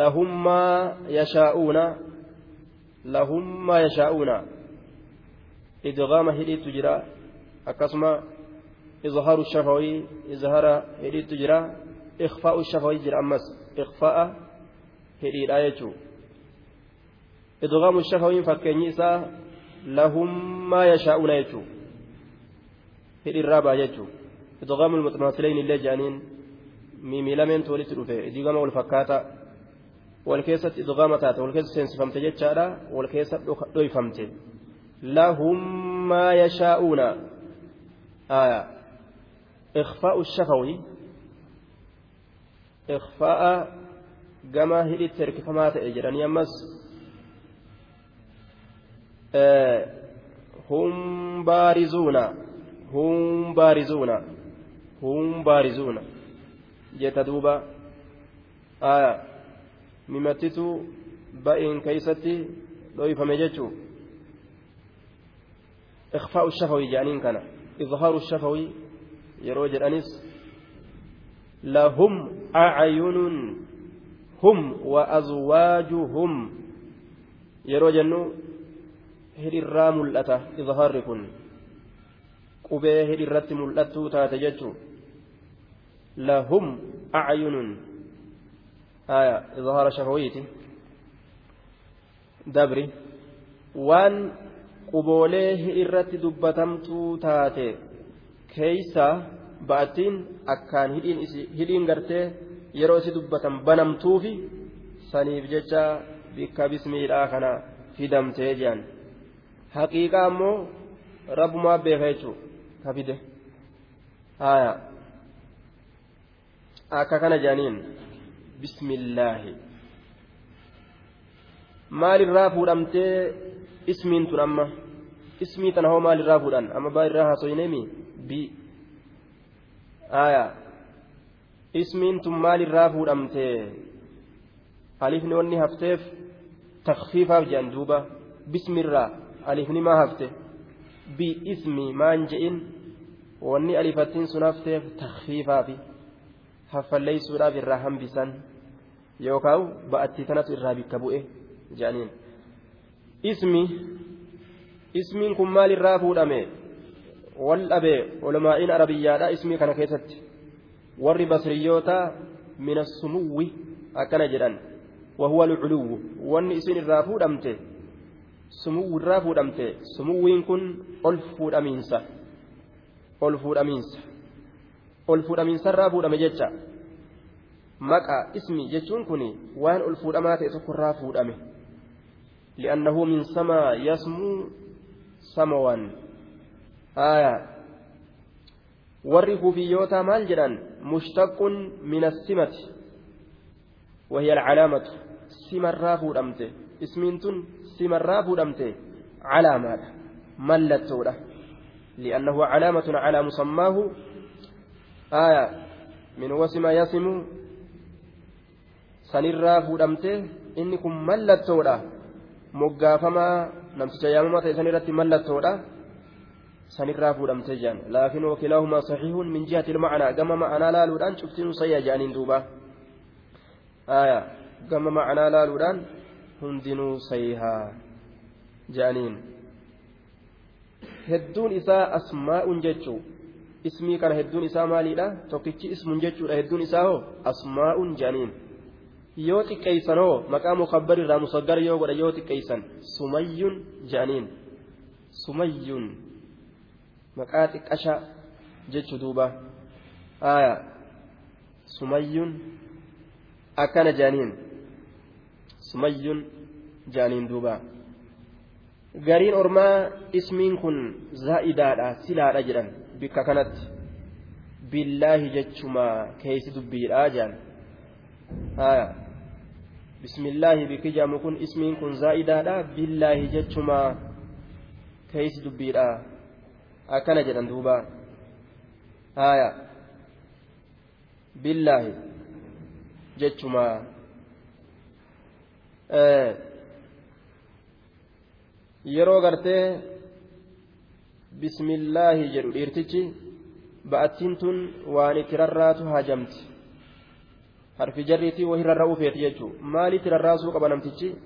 lahum maa yashaa'uuna lahum maa yashaa'uuna idgaama hidhiitu jira akkasuma izhaaru shafawii izhara hidhiitu jira ikfaa'u shafawii jira ammas ikfaa'a hidhiidha jechuu idgaamu shafawiin fakkeenyi isaa lahum maa yashaa'uuna jechuu hidhiirraa baa jechuu idgaamu lmuxmaasileyn illee jedhaniin miimilameentu walitti dhufe idgama wal fakkaata wal keessatti idgaama taate wal keessa seensifamte jechaadha wal keessa dhoyfamte lahum maa yashaa'uuna aya ikfaa'u shafawi ikfaa'a gama hidhitti hirkifamaa ta'e jedhanii ammas hum baarizuuna hum baarizuuna hum baarizuuna jetta duuba aya mimattitu ba'iin keeysatti dhoyfame jechuu ikfaa'u shafawi jedhaniin kana izhaaru shafawi yeroo jedhanis lahum acyunun hum wa azwaajuhum yeroo jennu hidhirraa mul'ata izhaarri kun qubee hidhirratti mul'attuu taate jechuu lahum acyunun آية إظهار شهويتي دبري وان قبوليه إرت دبتمتو تاتي كيسا بأتين أكان هدين, هدين قرتي يروسي دبتم بنمتو في سنيف ججا بك بسم الآخنا في دمتي جان حقيقة أمو رب ما بيغيتو كفده آية أكا كان جانين bismillaahi maalirraa fuudhamtee ismiin tun amma ismii tana hoo maalirraa fuudhan amma baa irraa haasoyneemi bi haya ismiin tun maalirraa fuudhamtee alifni wanni hafteef takfiifaaf jedhan duuba bismirraa alifni maa hafte bi ismi maan je'in wanni alifattiin sun hafteef takfiifaafi haffalleeysuudhaaf irraa hambisan yookaan ba'attii tanatu irraa bikka bu'e jedhaniin ismi ismiin kun maal irraa fuudhame wal dhabee olmaa'iin arabiyyaadha ismii kana keessatti warri basriyyoota min assumuwwi akkana jedhan وهو العلو وان اسن الرافود أمته سمو الرافود أمته سموين كن ألفود أمينسا ألفود أمينسا ألفود أمينسا الرافود أمجتشا مكا اسمي جتشون كني وان يتكون الرافود أمه لأنه من سما يسمو سموان آية warri kufiyyoota maal jedhan? Mushtaqun min assimati وهي العلامة سمرا فودمته اسمين سمرا فودمته علامة ملتوله لأنه علامة على مسماه آية من وسم يسم سنرا فودمته إنكم ملتوله مقافما نمسك يامما سنرت ملتوله sanirraa fuudhamte jaan laakiin wakilaahuma saxiihun min jihati ilmacnaa gama ma'anaa laaluudhaan cuftiin sayya jaaniin duuba aya gama ma'anaa laaluudhaan hundinuu sayhaa jaaniin hedduun isaa asmaa'un jechuu ismii kana hedduun isaa maaliidha tokkichi ismun jechuudha hedduun isaa hoo asmaa'un jaaniin yoo xiqqeeysan hoo maqaa mukabbar irraa musaggar yoo godha yoo xiqqeeysan sumayyun jaaniin sumayyun maqaa xiqqasha jechuu duuba aya sumayyun akkana jaaniin sumayyun jaaniin duuba gariin ormaa ismiin kun zaa'idaadha silaadha jedhan bikka kanatti billaahi jechuma keeysi dubbiidha jaan aya bismillaahi bikki jaamu kun ismiin kun zaa'idaadha. Billaahi jechuma. Keeysi dubbiidha. Akkana jedhan duuba. Haya billaahi jechuma. Yeroo gartee bismillaahi jedhu dhiirtichi ba'attiin tun waan itti rarraatu hajamti harfi jarriitii wahii rarra'uu feeti jechuun maalitti rarraasuu qaba namtichi?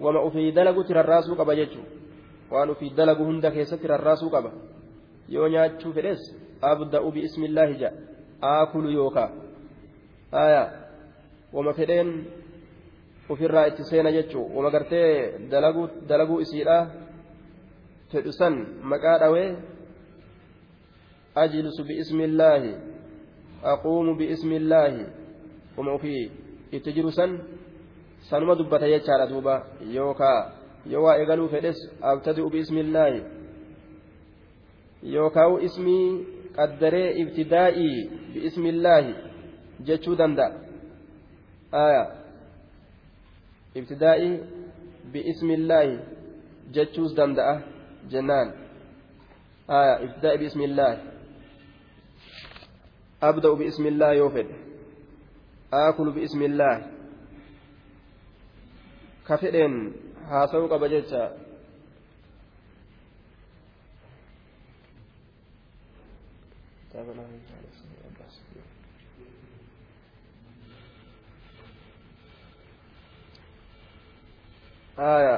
Wama ofii dalagutti rarraasuu qaba jechuun waan ofii dalagu hunda keessatti rarraasuu qaba. Yoo nyaachuu fedhes abda'u bi'ismillaahi ja'a. Aakulu yookaa. Aayaa. Wama fedheen ofirraa itti seena jechuun wama gartee dalaguu isiidha fedhu san maqaa dhawee ajlisu bi'ismillaahi aquumu bi'ismillaahi wama ofii itti jiru san sanuma dubbata jechaadha duuba. Yookaa yoo waa eegaluu fedhes abtadi'u bi'ismillaahi. Yookaan ismii qaddaree ibtidaa'ii bi'ismillaahi jechuu danda'a. Aayaa ibtidaa'ii bi'ismillaahi jechuus danda'a jennaan. Aayaa ibtidaa'ii bi'ismillaahi. Abda'u bi'ismillaahi yoo fedhe bi'ismillaahi ka fedheen haasa'uu qaba jecha آية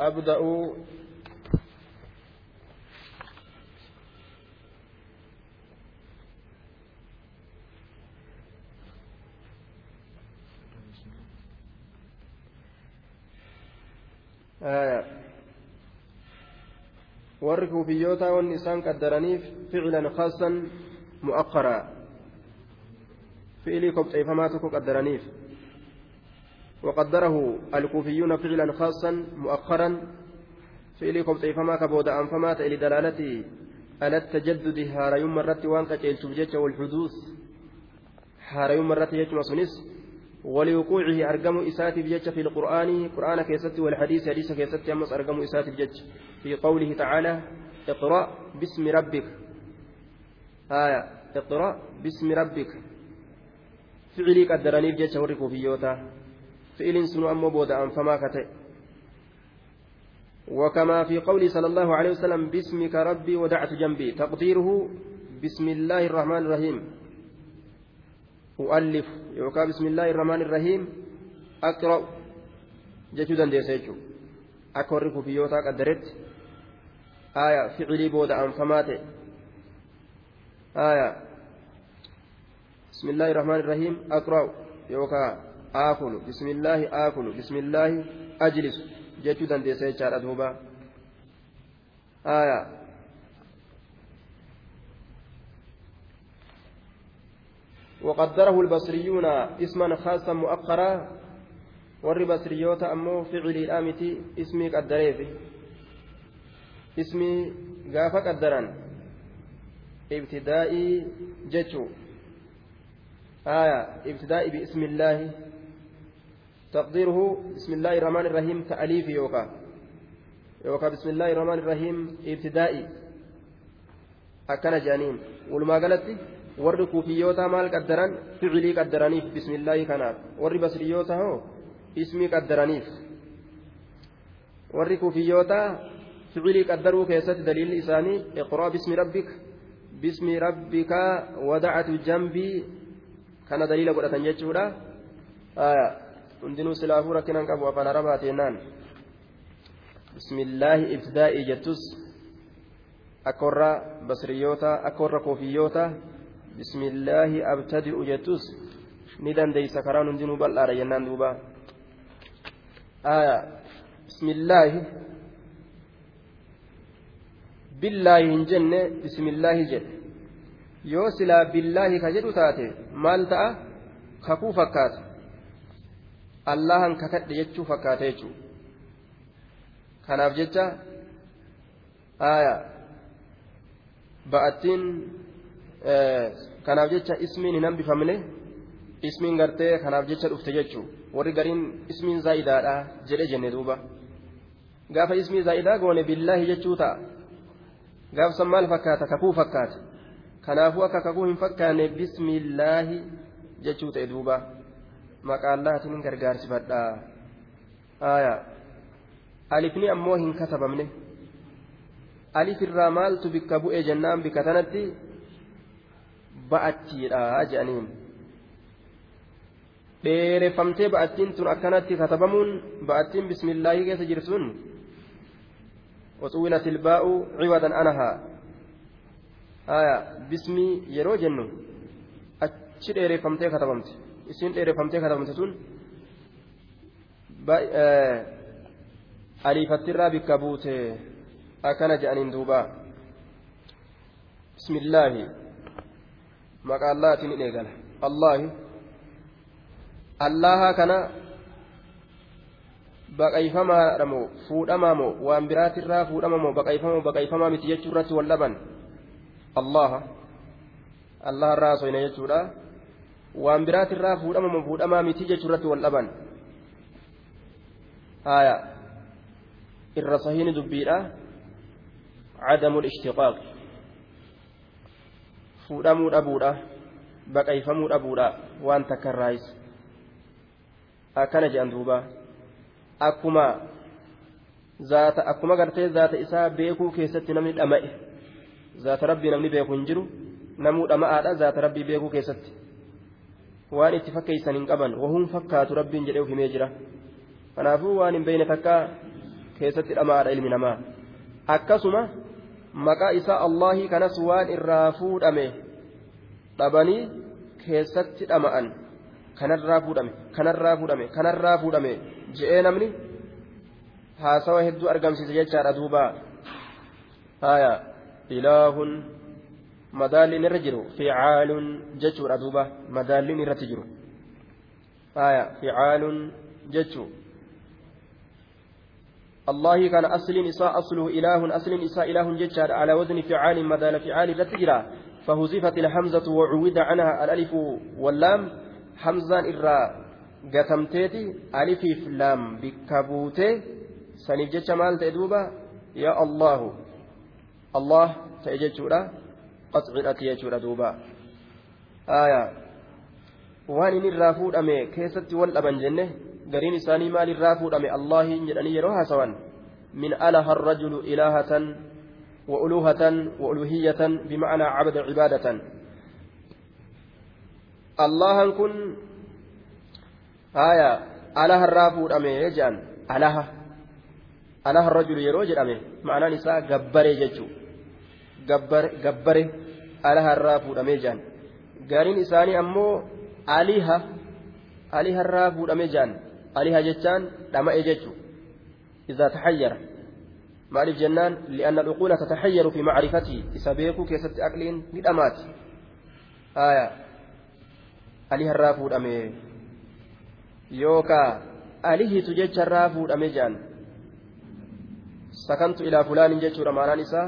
أبدأ warri kuufiyyoota wanni isaan qaddaraniif ficilan khaasan mu'aqqaraa fi'ilii kobxeeffamaa tokko qaddaraniif وقدره الكوفيون فعلا خاصا مؤخرا فعلي كبطيفما كبود أنفما لدلالته على التجدد هاريوم مرت وانك جيلتوجيتش والحدوث. هاريوم مرت يجمع سنس ولوقوعه أرقم إسات بجج في القرآن قرآن كيست والحديث حديث كيست يمس أرقم إسات بجج. في قوله تعالى اقرأ باسم ربك. آية اقرأ باسم ربك. فعلي قدرني بجج ورقوا في يوتا. فعل سنو أمو بود أنفما كتئ. وكما في قوله صلى الله عليه وسلم باسمك ربي ودعت جنبي. تقديره بسم الله الرحمن الرحيم. أؤلف يوكا بسم الله الرحمن الرحيم أقرأ جتو دنديس يجو أكورك في يوتا قدرت آية فعلي بود أنفمات آية بسم الله الرحمن الرحيم أقرأ يوكا آكل بسم الله آكل بسم الله أجلس جتو دنديس وقدره البصريون اسما خاصا مؤخرا warri basriyoota ammoo ficiliidhaa miti ismii qaddareefi ismii gaafa qaddaran ibtidaa'ii jechuu aya ibtidaa'ii biismillaahi تقديره بسم الله الرحمن الرحيم تأليف يوكا يوكا بسم الله الرحمن الرحيم ابتدائي أكن جانين ولما قالت warri kuufiyyoota maal qaddaran ficilii qaddaraniif bismillaahi kanaaf warri basriyyoota hoo ismii qaddaraniif warri kuufiyyoota ficilii qaddaruu keessatti daliilli isaanii iqraa bismi rabbik bismi rabbika wadacatu jambii kana daliila godhatan jechuudha hundinuu silaafuu rakkinan qabu afaan arabaa teennaan bismillaahi ibtidaa'ii jettus akka warra basriyyoota akka warra kuufiyyoota bismillaahi abtadi'u jettus ni dandeeysa karaan hundinuu bal'aadha jennaan duuba. Bismillaahi billaahi hin jenne bismillaahi jedhe. Yoo silaa billaahi ka jedhu taate maal ta'a? Kakuu fakkaata. Allahan kakadhe jechuu fakkaata jechuudha kanaaf jecha aayaa ba'attiin. Kanaaf jecha ismiin hin hambifamne ismiin gartee kanaaf jecha dhufte jechuu warri gariin ismiin zaa'idaadha jedhe jenne duuba gaafa ismii zaa'idaa goone billaahi jechuu ta'a gaafsan maal fakkaata kakuu fakkaata kanaafuu akka kakuu hin fakkaanne bismillaahi jechuu ta'e duuba maqaallaatiin gargaarsifadha aya alifni ammoo hin katabamne alif irraa maaltu bikka bu'e jennaan bikka tanatti ba'attiidha jedhaniin dheereffamtee ba'attiin tun akkanatti katabamuun ba'attiin bismillaahii keessa jirtuun وطولت الباء عوضا عنها آية باسمي يرو جنو أتش ديريفمتي كتبمت اسين ديريفمتي كتبمت تون أليفت الرابي كبوت أكن جأنين دوبا بسم الله مقال الله تنين الله الله كان baqayfamaadha moo fuudhamaa moo waan biraatirraa fuudhama moo baqayfama baqayfamaa miti jechuu irratti wal dhaban allaha allaha irraa soyna jechuudha waan biraatirraa fuudhama moo fuudhamaa miti jechuu irratti wal dhaban haya irra sahiini dubbiidha cadamu lishtiqaaq fuudhamuu dhabuudha baqayfamuu dhabuudha waan takka irraayis akkana jedhan duubaa akkuma zaata akkuma gartee zaata isaa beekuu keessatti namni dhama'e zaata rabbii namni beeku hin jiru namuu dhama'aadha zaata rabbii beekuu keessatti waan itti fakkeeysan hin qaban wahuun fakkaatu rabbiin jedhee himee jira kanaafuu waan hin beeyne takka keessatti dhama'aadha ilmi namaa akkasuma maqaa isaa allaahii kanas waan irraa fuudhame dhabanii keessatti dhama'an. Kanarraa fuudhame kanarraa fuudhame kanarraa fuudhame je'ee namni haasawa hedduu argamsiise jechaadha duuba. Haya ilaahun madaalliin irra jiru ficaalun jechuudha duuba madaalliin irratti jiru. Haya ficaalun jechuu الله كان أصل إساء أصله إله أصل إساء إله ججار على وزن فعال مدال فعال رتجرا فهزفت الحمزة وعوذ عنها الألف واللام حمزان إرى gatamteeti alifiif laam bikka buutee saniif jecha maal ta'e duuba yaa allahu allah ta'e jechuudha qascidhati jechuudha duuba aayaa waan inni irraa fuudhame gariin isaanii maal irraa fuudhame allahiin jedhanii yeroo haasawan min alaha الرجل إلهة وألوهة وألوهية بمعنى عبد عبادة الله كن haya alaha irraa fuudhame jedhan alaha alaha rajulu yeroo jedhame ma'anaan isaa gabbare jechuu gabbare alaha irraa fuudhame jedhan gariin isaanii ammoo aliha aliha irraa fuudhame jedhan aliha jechaan dhama'e jechuu إذا تحير maaliif jennaan li'anna dhuquula tataxayyaru fi macrifatii isa beekuu keessatti aqliin ni dhamaati haya ali harraa fuudhame yookaa alihitu jecharraa fuudhame jedhan sakantu ilaa fulaanin jechuudha maanaan isaa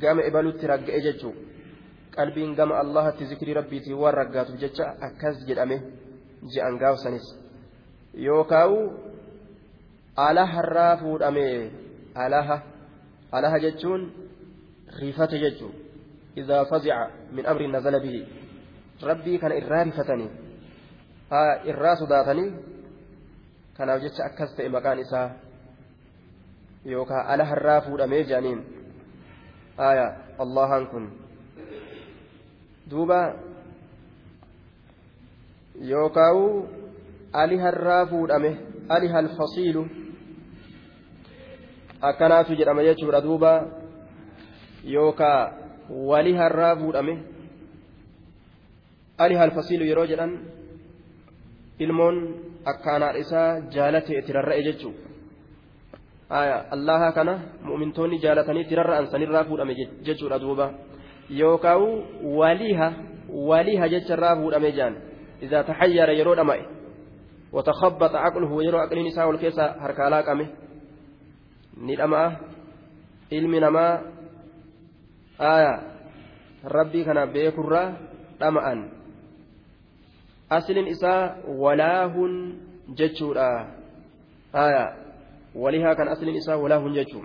gama ibalutti ragga'e jechuu qalbiin gama allahatti zikrii rabbiitiin waan raggaatuuf jecha akkas jedhame je'an gaafsanis yookaa'u alaharraa fuudhame alaha alaha jechuun rifate jechuu idaa fazica min amri nazala bihi rabbii kana irraa rifatanii irraa sodaatanii kanaaf jecha akkas ta'e maqaan isaa yookaan ala harraa fuudhamee jedhaniin aya allahan kun duuba yookaan ali harraa fuudhame ali halfasiilu akkanaatu jedhama jechuudha duuba yookaan wali harraa fuudhame ali halfasiilu yeroo jedhan ilmoon akkaanaadha isaa jaalatee itti rarra'e jechuudha allaha kana mu'mintoonni jaalatanii itti rarra'an sanirraa fuudhame jechuudha duuba yookaan waliha waliha jecharraa fuudhame jaan idaa taxayyara yeroo dhama'e وتخبط عقله يرى عقل نساء والكيسة هركالا قمه ندما علم نما آية ربي كان بيكرا دمأن asliin isaa walaahun jechuudha aya walihaa kan asliin isaa walaahun jechuu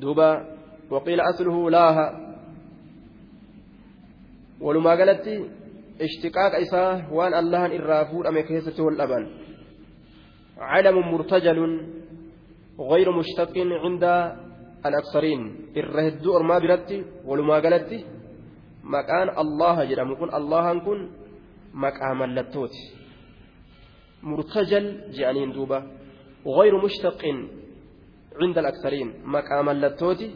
duuba waqiila asluhu laaha walumaa galatti isaa waan allahan irraa fuudhame keessatti wal dhaban علم مرتجل غير مشتق عند الأكثرين الرهد أرما برتي ولما قالت maqaan allaha jedhamu kun allahan kun maqaa mallattooti murtajal je'aniin duuba غير مشتق عند الأكثرين مقام اللتوتي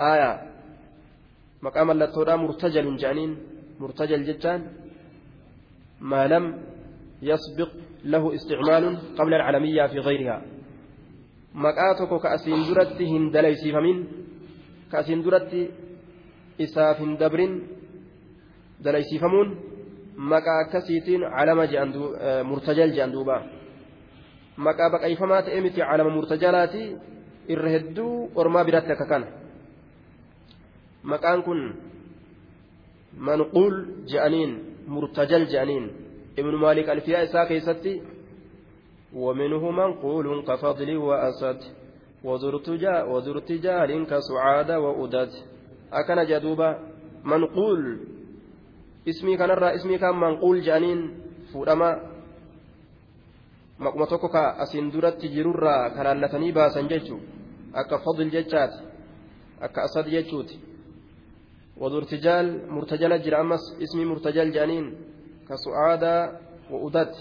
آية مقام اللتوتا مرتجل جانين مرتجل جتان ما لم يسبق له استعمال قبل العالمية في غيرها مقاتك كأسين درت هندليسي فمن كأسين درت إساف دبر دليسي فمون murtajal jedhan duuba maqaa baqayfamaa ta'e miti calama murtajalaati irra hedduu ormaa biratti akka kana maqaan kun manquul je'aniin murtajal je'aniin ibnu maalik alfiyaa isaa keessatti ومنه منقول كفضل وأسد وذرتجال كسعاد وأدد أكن جدوبا منقول ismii kanarraa ismii kan manquul jedhaniin fuudhama maquma tokko ka asiin duratti jirurraa kalaallatanii baasan jechuun akka fadil jechaati akka asad jechuuti murtajal jedhaniin ka su'aadaa wa'udat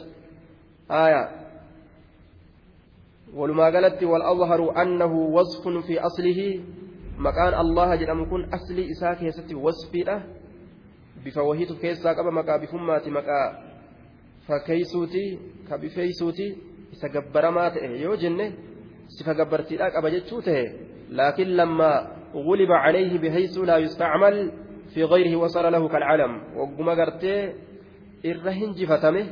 aayaa walumaa galatti wal awharu annahu wasfun fi aslihi maqaan allaha jedhamu kun aslii isaa keessatti wasfiidha bifa wahiitu keessaa qaba maqaa bifummaati maqaa fakkeeysuuti ka bifeeysuuti isa gabbaramaa ta'e yoo jenne sifa gabbartiidhaa qaba jechuu ta'e laakiin lammaa غلب عليه بحيث لا يستعمل في غيره وصار له كالعلم وقم قرتي الرهن جفتمه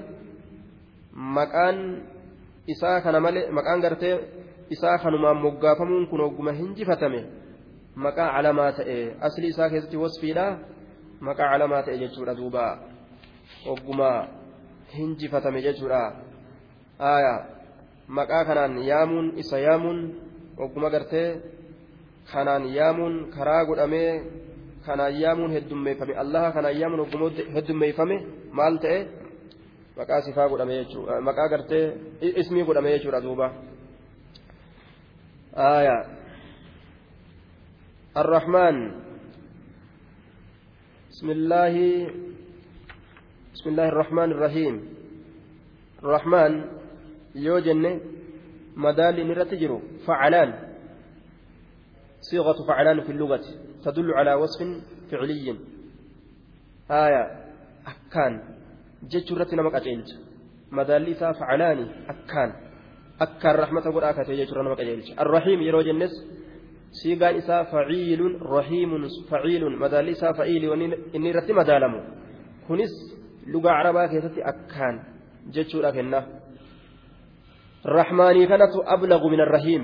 مكان maqaan gartee isaa kanumaan moggaafamuun kun ogguma hinjifatame maqaa calamaa ta'e asli isaa keessatti wasfiidha maqaa calamaa ta'e jechuudha duuba ogguma hinjifatame jechuudha aayaa maqaa kanaan yaamuun isa yaamuun ogguma gartee kanaan yaamuun karaa godhamee kanaan yaamuun heddummeeffame allaha kanaan yaamuun ogguma heddummeeffame maal ta'e maqaa sifaa godhame jechuudha maqaa gartee ismii godhame jechuudha duuba aayaa الرحمن بسم الله بسم الله الرحمن الرحيم الرحمن يوجن مدال نرتجر فعلان صيغة فعلان في اللغة تدل على وصف فعلي. آية أكان. جترة نمك أجلت مداليسا فعلاني أكان. أكان رحمة قرآك جترة نمك أجلت الرحيم يروج النس سيغا إسا فعيل رحيم فعيل. مداليسا فعيل إني رت مدالم كنس لغة عربا كيستي أكان. جترة كنا الرحمن كانت أبلغ من الرحيم.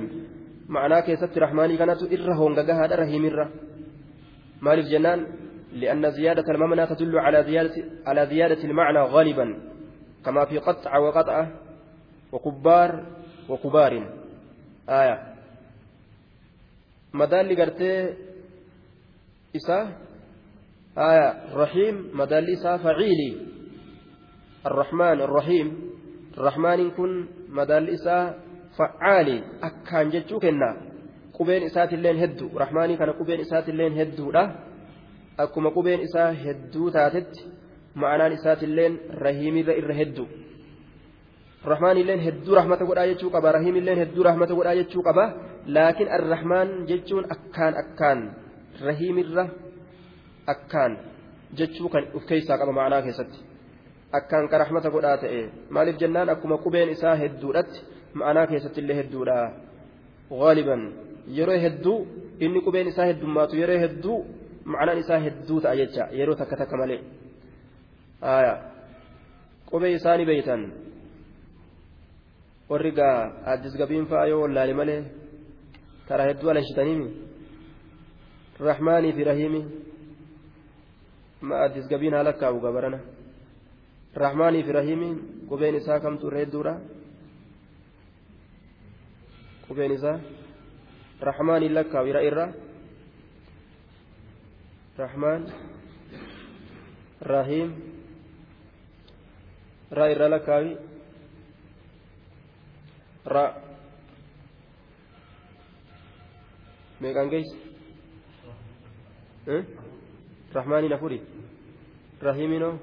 Arrahiim ma'anaa keessatti rahmaanii kanatu irra hongagahaadha rahiimirra maaliif jennaan لأن زيادة المبنى تدل على زيادة على زيادة المعنى غالبا كما في قطع وقطعة وكبار وكبار آية madaalli gartee isaa aya rahiim madaalli isaa faciili arrahmaan arrahiim rahmaaniin kun madaalli isaa facaali akkaan jechuu kenna. Qubeen isaatilleen heddu rahmaanii kana qubeen isaatilleen hedduudha. Akkuma qubeen isaa hedduu taatetti ma'anaan isaatilleen rahiimirra irra heddu. Rahmaanilleen hedduu rahmata godhaa jechuu qaba. Rahiimilleen hedduu rahmata godhaa jechuu qaba. Laakiin arrahmaan jechuun akkaan akkaan. Rahiimirra akkaan jechuu kan uf keessaa qaba ma'anaa keessatti. Akkaan ka rahmata godhaa ta'e. Maaliif jennaan? Akkuma qubeen isaa hedduudhatti ma'anaa keessatti illee hedduudha gaaliban yeroo hedduu inni qubeen isaa heddummaatu yeroo hedduu ma'anaan isaa hedduu ta'a jecha yeroo takka takka malee qubee isaanii beeytan warri gaa addis gabiin fa'aa yoo wallaale malee karaa hedduu alanshitaniimi rahmaanii fi rahiimi ma addis gabiin haala kaa'u gabarana rahmaanii fi rahiimi qubeen isaa kamtu irra hedduudha qubeen isaa rahmaanii lakkaa'u ira irra rahmaan rahiim ra irra lakkaawi ra meeqaan geessi rahmaaniin afuri rahiiminoo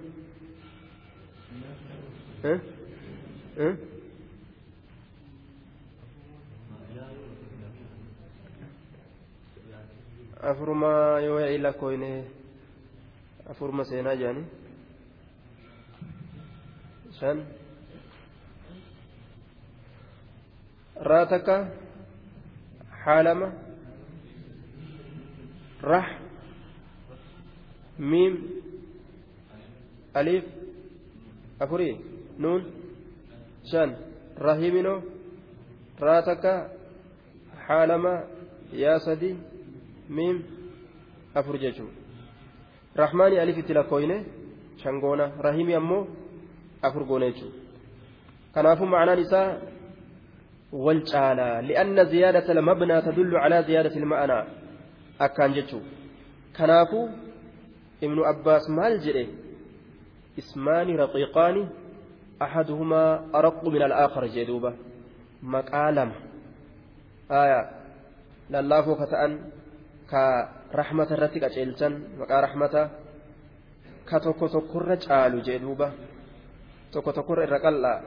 afuruma yoo yaa'ii lakkooyne afuruma seenaa jedhani shan raa takka xaalama rax miim aliif afurii nuun shan rahimino raa takka xaalama yaa sadi jechuun rahmaanii alif itti lakkooyne shan goona rahimi ammoo afur goona jechuudha kanaafuu ma'anaan isaa wal caalaa li'anna ziyaadata lamabnaa tadullu calaa ziyaadati ilma'anaa akkaan jechuudha kanaafuu ibnu abbaas maal jedhe ismaani raqiiqaani أحدهما أرق من الآخر جدوبة مقالم آية لله ka rahmata irratti qaceelchan maqaa rahmata ka tokko tokkorra caalu jee duuba. Tokko tokkorra irra qal'aa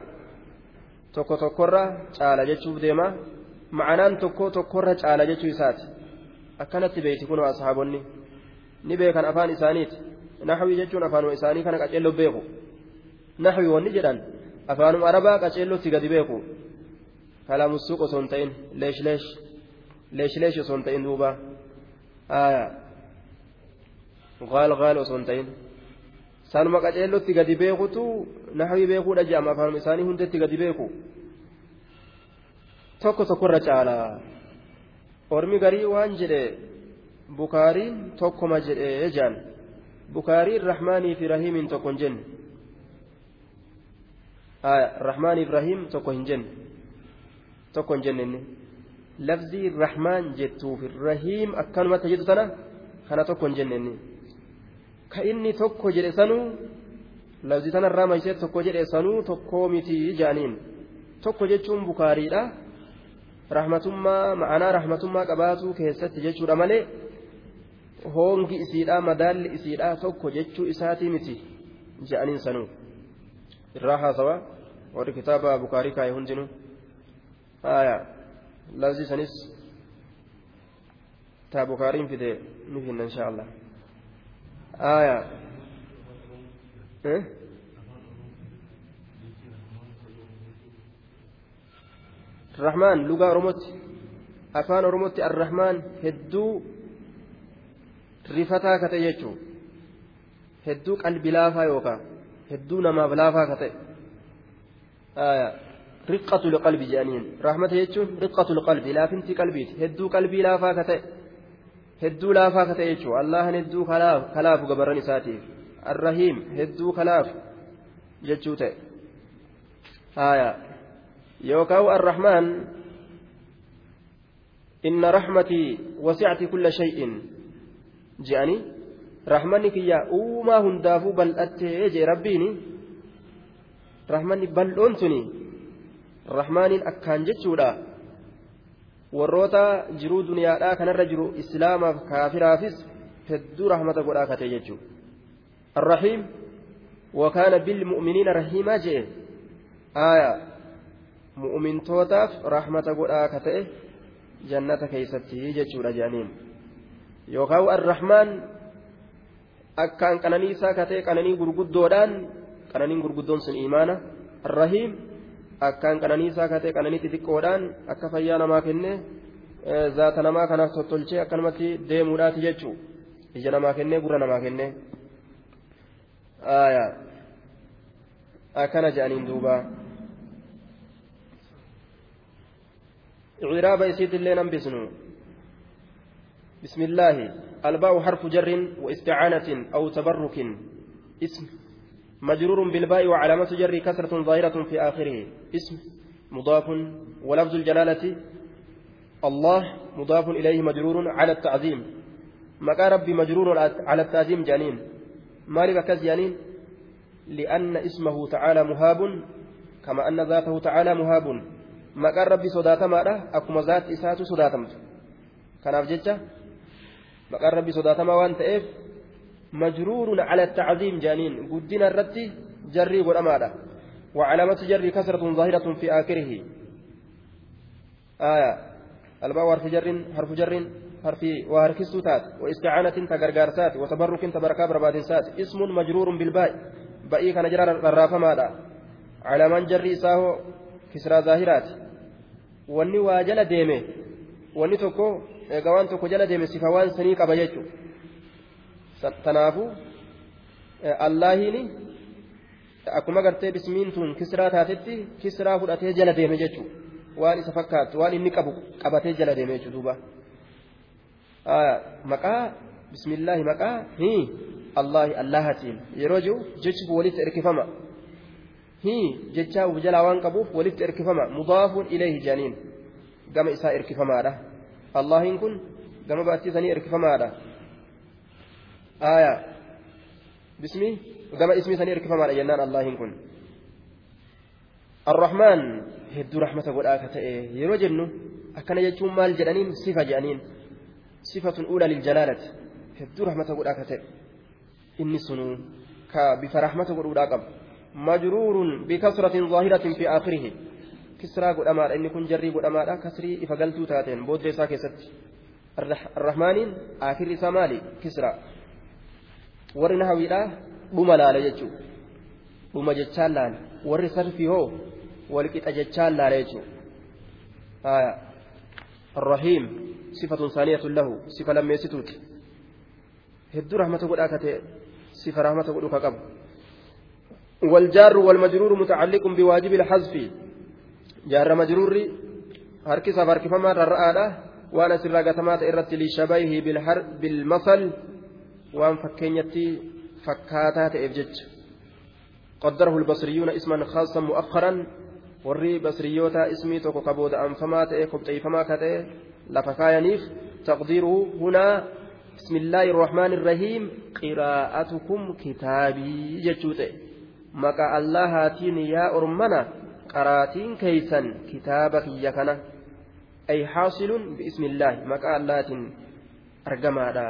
tokko tokkorra caala jechuuf deema. Ma'anaan tokko tokkorra caala jechuu isaati. Akkanatti beeyti kunoo ashaabonni ni beekan afaan isaaniiti. Naxwi jechuun afaanuma isaanii kana qaceelloo beeku. Naxwi wanni jedhan afaanuma arabaa qaceellootti gadi beeku. Kalaamussuuq osoo hin ta'in leesh leesh osoo hin ta'in duubaa gaal gaal osoo hin ta'in sanuma qaceellootti gadi beekutu naxwii beekuudha jedhama afaanuma isaanii hundetti gadi beeku tokko tokkorra caalaa ormi garii waan jedhe bukaariin tokkoma jedhee jaan bukaariin rahmaanii fi rahiimiin tokko hin jenne rahmaanii fi rahiim tokko hin jenne tokko hin jenne inni lafzii rahmaan jettuuf rahiim akkanumatti jedhu sana kana tokko hin jenne inni ka inni tokko jedhe sanuu lafzii sanarraa maysee tokko jedhe sanuu tokkoo miti jaaniin tokko jechuun bukaariidha rahmatummaa ma'anaa rahmatummaa qabaatu keessatti jechuudha malee hoongi isiidha madaalli isiidha tokko jechuu isaatii miti je'aniin sanuu irraa haasawa warri kitaaba bukaarii kaa'e hundinuu haya lafzi sanis taa bukaariin fide ni finna insha allah haya الرحمن لغة أرموتي أفان أرموتي الرحمن هدو rifataa kate jechuun hedduu qalbi laafaa yookaan hedduu namaaf laafaa kate riqqatu liqalbi jedhaniin rahmata jechuun riqqatu liqalbi laafinti qalbiiti hedduu qalbii laafaa kate hedduu laafaa kate jechuun allahan hedduu kalaafu gabaran isaatiif arrahiim hedduu kalaafu jechuu ta'e yookaan arrahmaan inna rahmatii wasi'ati kulla shay'in je'anii rahmanni kiyya uumaa hundaafuu bal'attee jee rabbiini rahmanni bal'oon tuni rahmaaniin akkaan jechuudha warroota jiruu duniyaadhaa kanarra jiru islaamaaf kaafiraafis hedduu rahmata godhaa kate jechuudha arrahiim wakaana bilmu'miniina rahiimaa jee aaya mu'mintootaaf rahmata godhaa kate jannata keeysatti jechuudha je'aniin yookaan arrahmaan akkaan qananiisaa katee qananii gurguddoodhaan qananiin gurguddoon sun imaana arrahiim akkaan qananiisaa katee qananii xixiqqoodhaan akka fayyaa namaa kennee zaata namaa kanaaf tottolchee akkanumatti deemuudhaati jechuu ija namaa kennee gurra namaa kennee akkana jedhaniin duuba ciraaba isiitillee nan bisnu بسم الله الباء حرف جر واستعانة أو تبرك اسم مجرور بالباء وعلامة جر كسرة ظاهرة في آخره. اسم مضاف ولفظ الجلالة الله مضاف إليه مجرور على التعظيم. مكا ربي مجرور على التعظيم جانين. مالك كز جانين؟ لأن اسمه تعالى مهاب كما أن ذاته تعالى مهاب. مكا ربي صداتما أكما ذات إسات صداتمت كان أفجتش maqaan rabbi sodaatamaa waan ta'eef مجرور على التعظيم جانين. قدنا الرتي جري والأمارة وعلامة جري كسرة ظاهرة في آخره. آية. الباء حرف جر حرف جر حرف وهركسو تات واستعانة تغرغارسات وتبرك تبركا بربادنسات اسم مجرور بالباء. بأي كان جرى الرافة ماذا على من جري ساهو كسرى ظاهرات. واني واجل ديمه. واني tokko jala deeme sifa waan sanii qaba jechuudha tanaafuu allaahiin akkuma gartee bismiin tun kisraa taatetti kisraa fudhatee jala deeme jechuudha waan isa fakkaatu waan inni qabu qabatee jala deeme jechuudha maqaa bismillaahi maqaa hii allaahi allahatiin yeroo jiru jechi walitti erkifama hii jechaa uf jalaa waan qabuuf walitti erkifama mudaafuun ilayhi janiin gama isaa erkifamaadha. allahin kun gama baattisanii erkifamaadha aya bismi gama ismi sanii erkifamaadha jennaan allahin kun arrahmaan hedduu rahmata godhaa ka ta'e yeroo jennu akkana jechuun maal jedhaniin sifa jedhaniin sifatun uula liljalaalati hedduu rahmata godhaa ka ta'e inni sunuu ka bifa rahmata godhuudhaa qabu majruurun bikasratin zaahiratin fi aakhirihi kisraa godhamaadha inni kun jarrii godhamaadha kasrii ifa galtuu taateen booddee isaa keessatti arrahmaaniin aakirri isaa maali kisraa warri nahawiidha dhuma laala jechuudha dhuma jechaan laala warri sarfii hoo walqixa jechaan laala jechuudha الرحيم صفة ثانية له صفة لم يستوت هدو رحمة قد أكت صفة رحمة قد أكب والجار والمجرور متعلق بواجب الحذف jaarra majruurri harkisaaf harkifamaa rarra'aadha waan asirraa gatamaata irratti lishabayhi bilmasal fakkeenyatti fakkaataa ta'eef jecha قدره البصريون اسما خاصا مؤخرا warri basriyyoota ismii tokko kabooda anfamaa ta'e kobxeeyfamaa ka ta'e lafa kaayaniif taqdiiruhu hunaa بسم الله الرحمن الرحيم قراءتكم كتابي جتشوته مكا الله هاتين يا أرمنا qaraatiin keeysan kitaaba kiyya kana ay xaasilun biismillaahi maqaa allaatiin argamaadha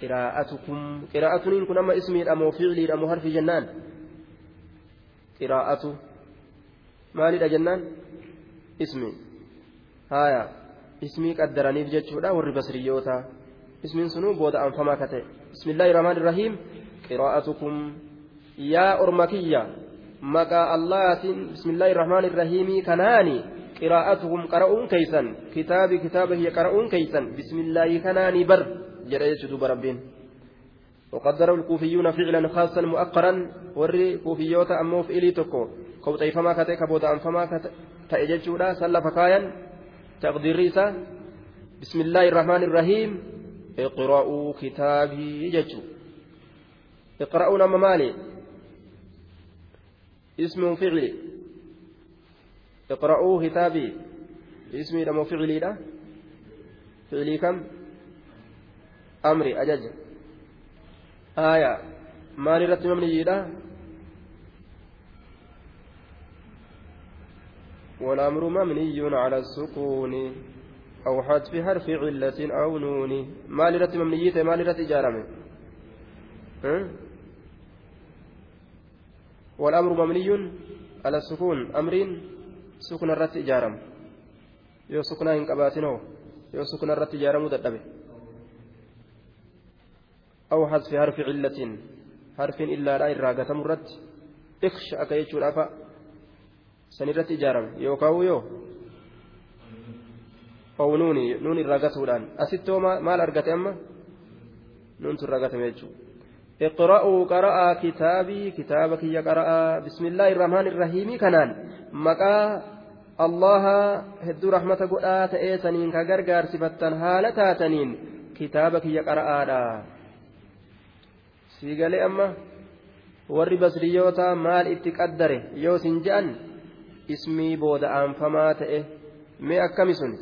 qiraa'atukum qiraa'atuniin kun amma ismiidha moo ficliidha moo harfi jennaan qiraa'atu maalidha jennaan ismi haya ismii qaddaraniif jechuudha warri basriyyoota ismiin sunuu booda anfamaa ka ta'e bismillaahi rahmaan irrahiim qiraa'atukum yaa orma kiyya maqaa allahaatiin bismillaahi irrahmaani irrahiimii kanaani qiraa'atuhum qara'uun keeysan kitaabi kitaaba hiya qara'uun keeysan bismillaahi kanaanii bar jedha jechu duuba rabbiin وقدر الكوفيون فعلا خاصا مؤقرا. وري كوفيوتا أمو في إلي تكو. كوتي فما كتي كبوتا أم فما تأججودا. سلا فكايا تقدير ريسا. بسم الله الرحمن الرحيم. اقرأوا كتابي ججو. اقرأوا نما مالي. اسم فعل اقرأوا كتابي. اسمي لما فعلي لا فعلي كم؟ أمري أجج آية ما نرتب من جيدا والأمر مبني على السكون أو حذف حرف علة أو نون ما لرتب من جيدا ما لرتب جارمه والأمر مبني على السكون أمر سكن الرت إجارم يو سكن إن قباتنه يو سكن الرت إجارم تدبه أو حذف حرف علة. حرف إلا لا إراغة مرت إخش أكيتشو الأفا سنرت إجارم يو كاو يو. أو نوني. نوني الراغة ودان أستو ما الأرغة أما؟ نون تراغة ميتشو اقرأوا قرأ كتابي. كتابك يا قرأ بسم الله الرحمن الرحيم. كنان. مكا الله هدو رحمة قرآت إيسانين كغرغار سفتن هالتاتنين كتابك يا قرأ سيقالي أما warri basriyoota maal itti qaddare yoo sin je'an ismii booda aanfamaa ta'e mee akkami sun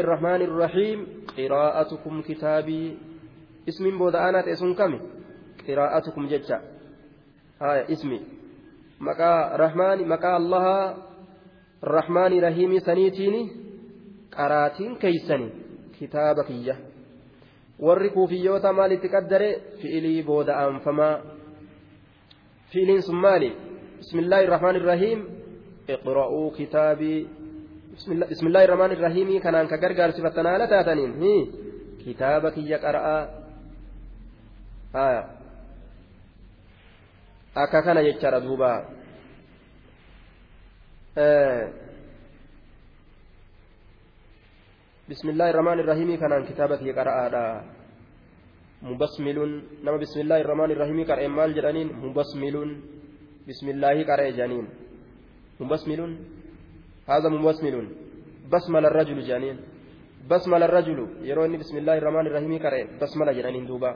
irrahmaani irrahiim qiraa'atukum kitaabii ismiin booda aanaa ta'e sun kami qiraa'atukum jecha haya ismi maqaa rahmaani maqaa allaha rahmaani rahiimii saniitiini qaraatiin keeysani kitaaba kiyya warri kuufiyyoota maalitti qaddare fi'ilii booda aanfamaa fi'iliin sun maali bismillaahi irrahmaan irrahiim iqra'uu kitaabii bismillaahi irrahmaan irrahiimii kanaan ka gargaarsifattan haala taataniin kitaaba kiyya qara'aa akka kana jechaadha duuba بسم الله الرحمن الرحيم كان كتابك يقرأ مبسمل نما بسم الله الرحمن الرحيم قرأ مال جرانين مبسمل بسم الله قرأ جانين مبسمل هذا مبسمل بسمل الرجل جانين بسمل الرجل يروني بسم الله الرحمن الرحيم قرأ بسمل جرانين دوبا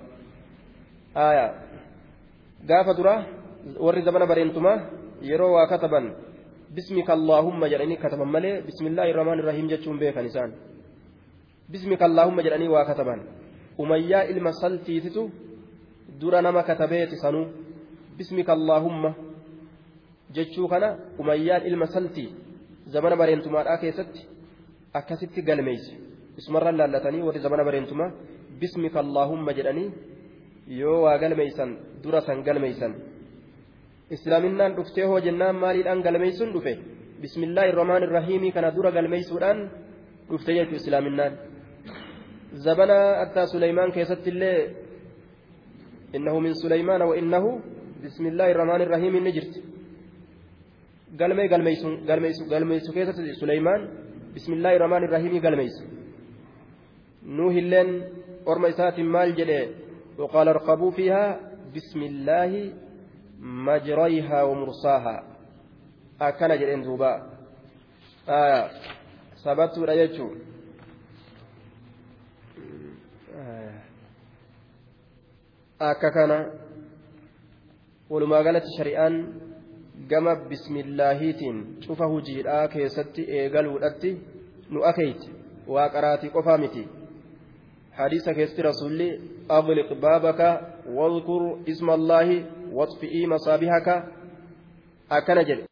آية قاف درا ورد زمن برينتما يروا وكتبا بسمك اللهم جراني كتبا ملي بسم الله الرحمن الرحيم جتشون بيك نسان بسمك اللهم جراني وكتبا أميا إلما صلتيتتو dura nama katabeeti sanuu bismika allaahumma jechuu kana umayyaan ilma saltii zamana bareentumaadhaa keessatti akkasitti galmeeyse isumarra laallatanii warri zamana bareentumaa bismika allaahumma jedhanii yoo waa galmeeysan dura san galmeeysan islaaminaan dhuftee hoo jennaan maaliidhaan galmeeysuun dhufe bismillaahi irrahmaan irrahiimii kana dura galmeeysuudhaan dhufte jechuu islaaminaan زبنا أتى سليمان كيست الله إنه من سليمان وإنه بسم الله الرحمن الرحيم نجرت قلمي قلميس قلميس قلميس كيست سليمان بسم الله الرحمن الرحيم قلميس نوح اللين أرميسات مال جلي وقال ارقبوا فيها بسم الله مجريها ومرساها. أكن جلين دوبا. akka kana walumaa galatti shari'aan gama bismillaahiitiin cufa hujiidhaa keessatti eegaluudhatti nu akeeyti waa qaraatii qofaa miti. Hadiisa keessatti rasuulli agliq baabaka wadkur isma allaahi wasfi'ii masaabihaka akkana jedhe.